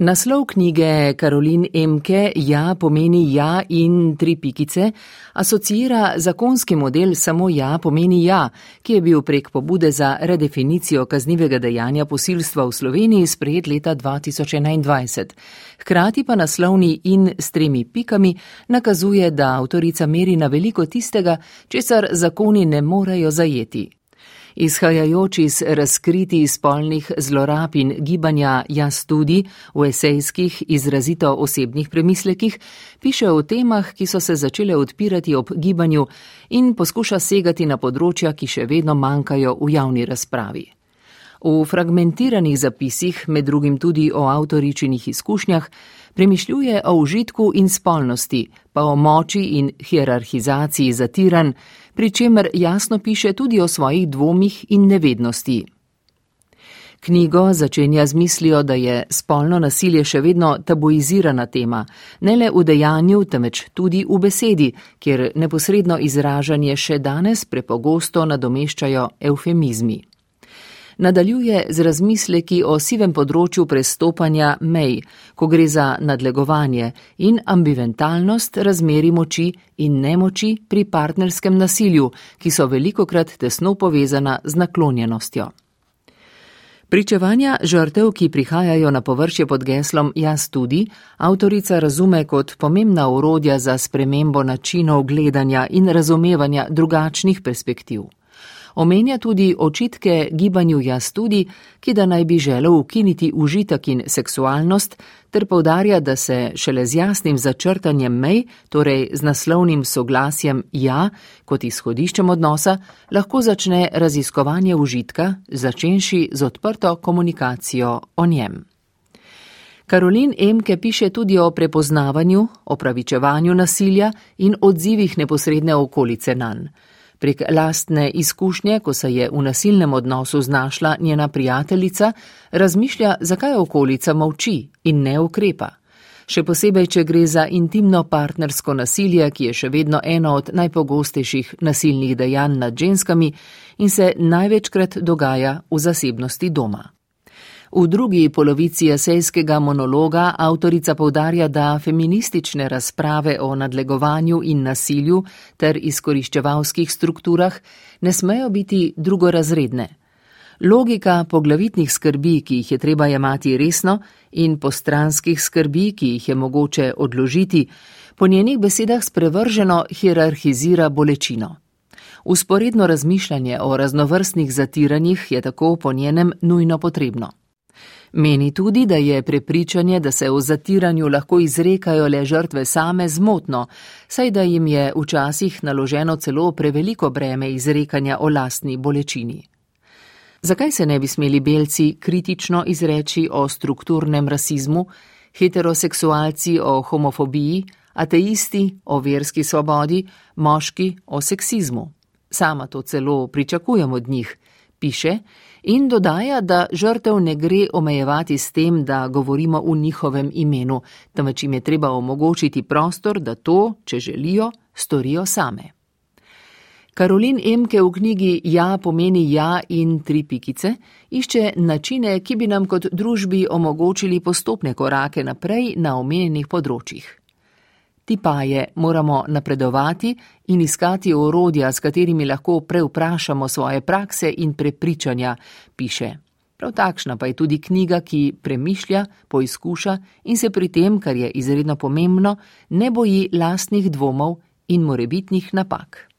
Naslov knjige Karolin Emke Ja pomeni ja in tri pikice asocira zakonski model samo ja pomeni ja, ki je bil prek pobude za redefinicijo kaznivega dejanja posilstva v Sloveniji sprejet leta 2021. Hkrati pa naslovni in s tremi pikami nakazuje, da avtorica meri na veliko tistega, česar zakoni ne morejo zajeti. Izhajajoč iz razkriti spolnih zlorab in gibanja jaz tudi v esejskih izrazito osebnih premislekih, piše o temah, ki so se začele odpirati ob gibanju in poskuša segati na področja, ki še vedno manjkajo v javni razpravi. V fragmentiranih zapisih, med drugim tudi o avtoričinih izkušnjah, premišljuje o užitku in spolnosti, pa o moči in hierarhizaciji zatiran, pri čemer jasno piše tudi o svojih dvomih in nevednosti. Knjigo začenja z mislijo, da je spolno nasilje še vedno tabuizirana tema, ne le v dejanju, temveč tudi v besedi, kjer neposredno izražanje še danes prepogosto nadomeščajo eufemizmi nadaljuje z razmisleki o sivem področju prestopanja mej, ko gre za nadlegovanje in ambiventalnost razmeri moči in nemoči pri partnerskem nasilju, ki so velikokrat tesno povezana z naklonjenostjo. Pričevanja žrtev, ki prihajajo na površje pod geslom Jaz tudi, avtorica razume kot pomembna urodja za spremembo načinov gledanja in razumevanja drugačnih perspektiv. Omenja tudi očitke gibanju jaz tudi, ki da naj bi želel ukiniti užitek in seksualnost, ter povdarja, da se šele z jasnim začrtanjem mej, torej z naslovnim soglasjem ja kot izhodiščem odnosa, lahko začne raziskovanje užitka, začenši z odprto komunikacijo o njem. Karolin Emke piše tudi o prepoznavanju, opravičevanju nasilja in odzivih neposredne okolice nanj. Prek lastne izkušnje, ko se je v nasilnem odnosu znašla njena prijateljica, razmišlja, zakaj okolica molči in ne ukrepa. Še posebej, če gre za intimno partnersko nasilje, ki je še vedno eno od najpogostejših nasilnih dejanj nad ženskami in se največkrat dogaja v zasebnosti doma. V drugi polovici esejskega monologa avtorica povdarja, da feministične razprave o nadlegovanju in nasilju ter izkoriščevalskih strukturah ne smejo biti drugorazredne. Logika poglavitnih skrbi, ki jih je treba jemati resno, in postranskih skrbi, ki jih je mogoče odložiti, po njenih besedah sprevrženo hierarhizira bolečino. Usporedno razmišljanje o raznovrstnih zatiranjih je tako po njenem nujno potrebno. Meni tudi, da je prepričanje, da se v zatiranju lahko izrekajo le žrtve same zmotno, saj da jim je včasih naloženo celo preveliko breme izrekanja o lastni bolečini. Zakaj se ne bi smeli belci kritično izreči o strukturnem rasizmu, heteroseksualci o homofobiji, ateisti o verski svobodi, moški o seksizmu? Sama to celo pričakujem od njih, piše in dodaja, da žrtev ne gre omejevati s tem, da govorimo v njihovem imenu, temveč jim je treba omogočiti prostor, da to, če želijo, storijo same. Karolin Emke v knjigi Ja pomeni ja in tri pikice išče načine, ki bi nam kot družbi omogočili postopne korake naprej na omenjenih področjih ti pa je, moramo napredovati in iskati orodja, s katerimi lahko preuprašamo svoje prakse in prepričanja, piše. Prav takšna pa je tudi knjiga, ki premišlja, poizkuša in se pri tem, kar je izredno pomembno, ne boji lastnih dvomov in morebitnih napak.